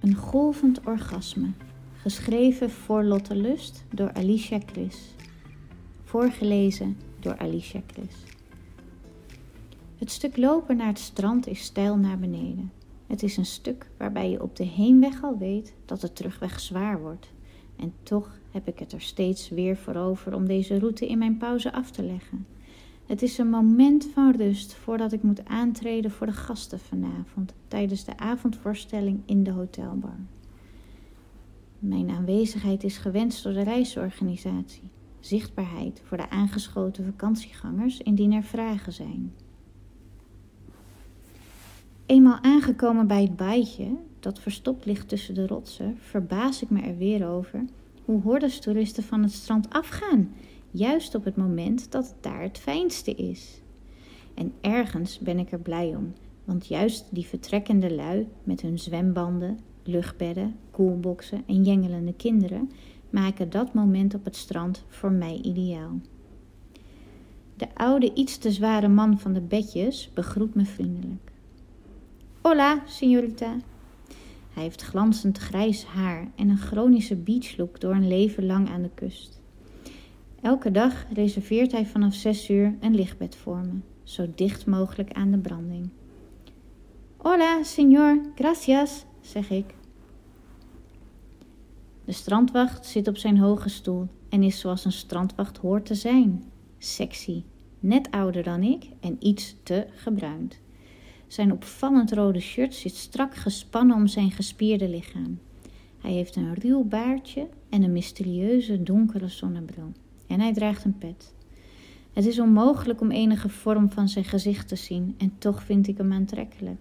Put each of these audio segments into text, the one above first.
Een golvend orgasme. Geschreven voor Lotte Lust door Alicia Chris. Voorgelezen door Alicia Chris. Het stuk lopen naar het strand is steil naar beneden. Het is een stuk waarbij je op de heenweg al weet dat de terugweg zwaar wordt. En toch heb ik het er steeds weer voor over om deze route in mijn pauze af te leggen. Het is een moment van rust voordat ik moet aantreden voor de gasten vanavond tijdens de avondvoorstelling in de hotelbar. Mijn aanwezigheid is gewenst door de reisorganisatie. Zichtbaarheid voor de aangeschoten vakantiegangers indien er vragen zijn. Eenmaal aangekomen bij het baaitje, dat verstopt ligt tussen de rotsen, verbaas ik me er weer over hoe hordes toeristen van het strand afgaan, juist op het moment dat het daar het fijnste is. En ergens ben ik er blij om, want juist die vertrekkende lui met hun zwembanden, luchtbedden, koelboxen en jengelende kinderen maken dat moment op het strand voor mij ideaal. De oude, iets te zware man van de bedjes begroet me vriendelijk. Hola, signorita. Hij heeft glanzend grijs haar en een chronische beachlook door een leven lang aan de kust. Elke dag reserveert hij vanaf zes uur een lichtbed voor me, zo dicht mogelijk aan de branding. Hola, señor, gracias, zeg ik. De strandwacht zit op zijn hoge stoel en is zoals een strandwacht hoort te zijn. Sexy, net ouder dan ik en iets te gebruind. Zijn opvallend rode shirt zit strak gespannen om zijn gespierde lichaam. Hij heeft een ruw baardje en een mysterieuze donkere zonnebril. En hij draagt een pet. Het is onmogelijk om enige vorm van zijn gezicht te zien en toch vind ik hem aantrekkelijk.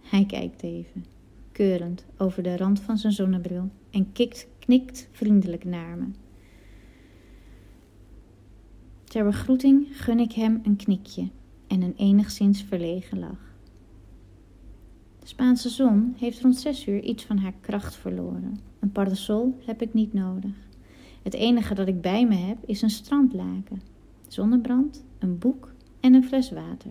Hij kijkt even, keurend over de rand van zijn zonnebril en kikt, knikt vriendelijk naar me. Ter begroeting gun ik hem een knikje en een enigszins verlegen lach. Spaanse zon heeft rond zes uur iets van haar kracht verloren. Een parasol heb ik niet nodig. Het enige dat ik bij me heb is een strandlaken, zonnebrand, een boek en een fles water.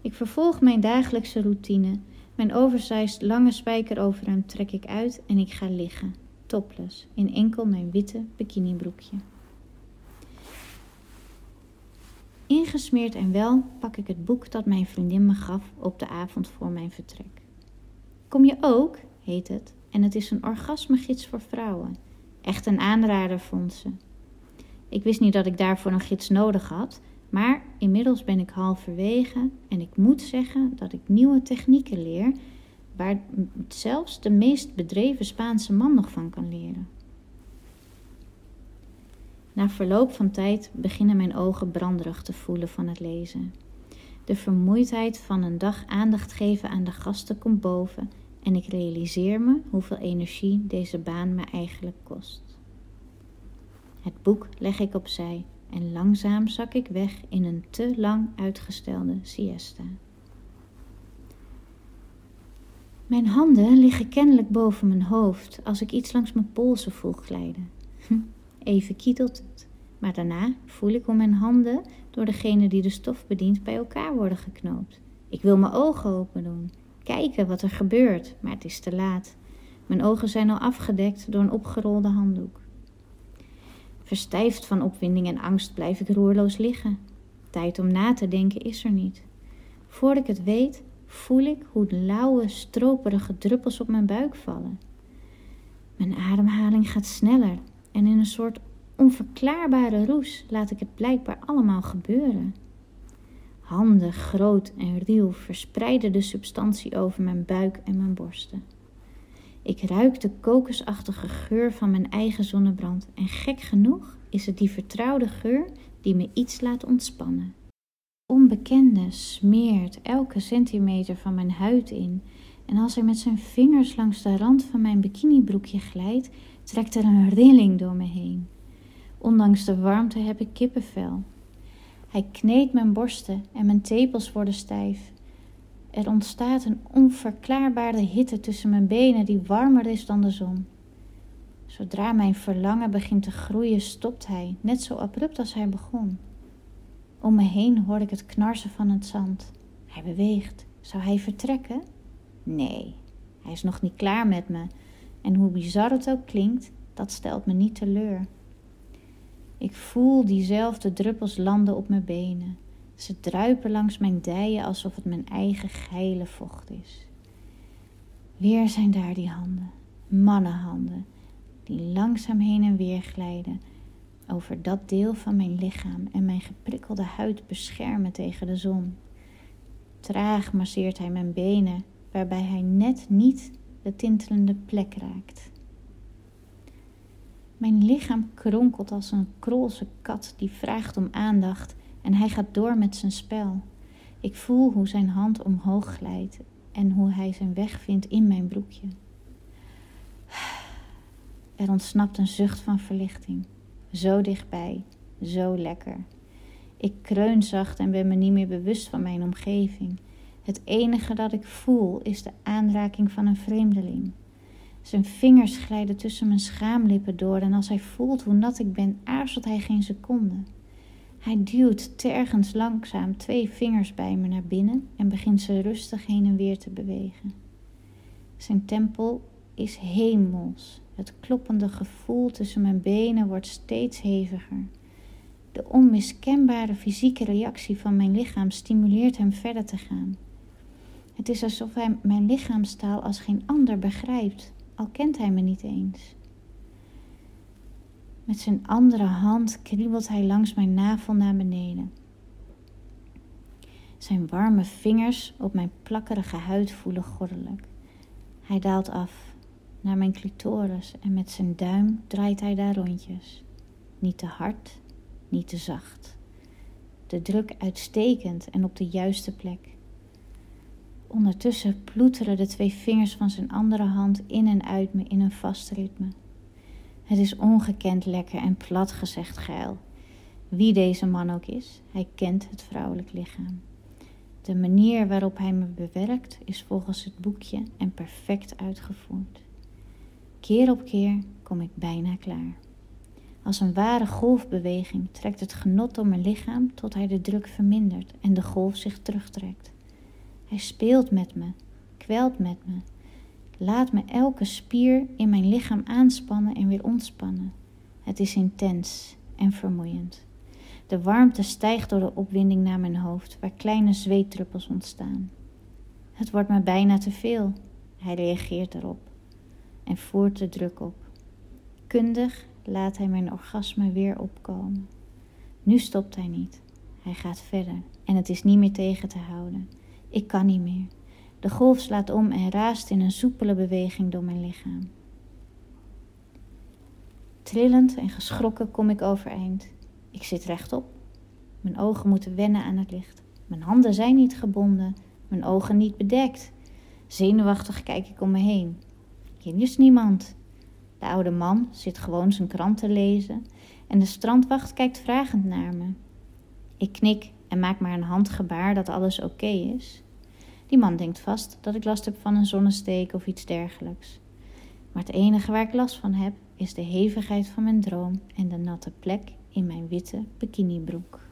Ik vervolg mijn dagelijkse routine. Mijn oversized lange spijkeroverhemd trek ik uit en ik ga liggen, topless, in enkel mijn witte bikinibroekje. Ingesmeerd en wel pak ik het boek dat mijn vriendin me gaf op de avond voor mijn vertrek. Kom je ook, heet het, en het is een orgasmegids voor vrouwen. Echt een aanrader vond ze. Ik wist niet dat ik daarvoor een gids nodig had, maar inmiddels ben ik halverwege en ik moet zeggen dat ik nieuwe technieken leer waar zelfs de meest bedreven Spaanse man nog van kan leren. Na verloop van tijd beginnen mijn ogen branderig te voelen van het lezen. De vermoeidheid van een dag aandacht geven aan de gasten komt boven en ik realiseer me hoeveel energie deze baan me eigenlijk kost. Het boek leg ik opzij en langzaam zak ik weg in een te lang uitgestelde siesta. Mijn handen liggen kennelijk boven mijn hoofd als ik iets langs mijn polsen voel glijden. Even kietelt het, maar daarna voel ik hoe mijn handen door degene die de stof bedient bij elkaar worden geknoopt. Ik wil mijn ogen open doen, kijken wat er gebeurt, maar het is te laat. Mijn ogen zijn al afgedekt door een opgerolde handdoek. Verstijfd van opwinding en angst blijf ik roerloos liggen. Tijd om na te denken is er niet. Voor ik het weet, voel ik hoe de lauwe, stroperige druppels op mijn buik vallen. Mijn ademhaling gaat sneller en in een soort onverklaarbare roes laat ik het blijkbaar allemaal gebeuren. Handen, groot en ruw, verspreiden de substantie over mijn buik en mijn borsten. Ik ruik de kokosachtige geur van mijn eigen zonnebrand en gek genoeg is het die vertrouwde geur die me iets laat ontspannen. Onbekende smeert elke centimeter van mijn huid in en als hij met zijn vingers langs de rand van mijn bikinibroekje glijdt, trekt er een rilling door me heen. Ondanks de warmte heb ik kippenvel. Hij kneedt mijn borsten en mijn tepels worden stijf. Er ontstaat een onverklaarbare hitte tussen mijn benen die warmer is dan de zon. Zodra mijn verlangen begint te groeien, stopt hij, net zo abrupt als hij begon. Om me heen hoor ik het knarsen van het zand. Hij beweegt. Zou hij vertrekken? Nee, Hij is nog niet klaar met me. En hoe bizar het ook klinkt, dat stelt me niet teleur. Ik voel diezelfde druppels landen op mijn benen. Ze druipen langs mijn dijen alsof het mijn eigen geile vocht is. Weer zijn daar die handen, mannenhanden, die langzaam heen en weer glijden over dat deel van mijn lichaam en mijn geprikkelde huid beschermen tegen de zon. Traag masseert hij mijn benen, waarbij hij net niet de tintelende plek raakt. Mijn lichaam kronkelt als een krolse kat die vraagt om aandacht en hij gaat door met zijn spel. Ik voel hoe zijn hand omhoog glijdt en hoe hij zijn weg vindt in mijn broekje. Er ontsnapt een zucht van verlichting. Zo dichtbij, zo lekker. Ik kreun zacht en ben me niet meer bewust van mijn omgeving. Het enige dat ik voel is de aanraking van een vreemdeling. Zijn vingers glijden tussen mijn schaamlippen door en als hij voelt hoe nat ik ben, aarzelt hij geen seconde. Hij duwt tergens langzaam twee vingers bij me naar binnen en begint ze rustig heen en weer te bewegen. Zijn tempel is hemels. Het kloppende gevoel tussen mijn benen wordt steeds heviger. De onmiskenbare fysieke reactie van mijn lichaam stimuleert hem verder te gaan. Het is alsof hij mijn lichaamstaal als geen ander begrijpt, al kent hij me niet eens. Met zijn andere hand kriebelt hij langs mijn navel naar beneden. Zijn warme vingers op mijn plakkerige huid voelen goddelijk. Hij daalt af naar mijn clitoris en met zijn duim draait hij daar rondjes. Niet te hard, niet te zacht. De druk uitstekend en op de juiste plek. Ondertussen ploeteren de twee vingers van zijn andere hand in en uit me in een vast ritme. Het is ongekend lekker en plat gezegd geil. Wie deze man ook is, hij kent het vrouwelijk lichaam. De manier waarop hij me bewerkt is volgens het boekje en perfect uitgevoerd. Keer op keer kom ik bijna klaar. Als een ware golfbeweging trekt het genot door mijn lichaam tot hij de druk vermindert en de golf zich terugtrekt. Hij speelt met me, kwelt met me, laat me elke spier in mijn lichaam aanspannen en weer ontspannen. Het is intens en vermoeiend. De warmte stijgt door de opwinding naar mijn hoofd, waar kleine zweetdruppels ontstaan. Het wordt me bijna te veel. Hij reageert erop en voert de druk op. Kundig laat hij mijn orgasme weer opkomen. Nu stopt hij niet. Hij gaat verder en het is niet meer tegen te houden. Ik kan niet meer. De golf slaat om en raast in een soepele beweging door mijn lichaam. Trillend en geschrokken kom ik overeind. Ik zit rechtop. Mijn ogen moeten wennen aan het licht. Mijn handen zijn niet gebonden, mijn ogen niet bedekt. Zenuwachtig kijk ik om me heen. Hier is niemand. De oude man zit gewoon zijn krant te lezen en de strandwacht kijkt vragend naar me. Ik knik en maak maar een handgebaar dat alles oké is. Die man denkt vast dat ik last heb van een zonnesteek of iets dergelijks. Maar het enige waar ik last van heb is de hevigheid van mijn droom en de natte plek in mijn witte bikinibroek.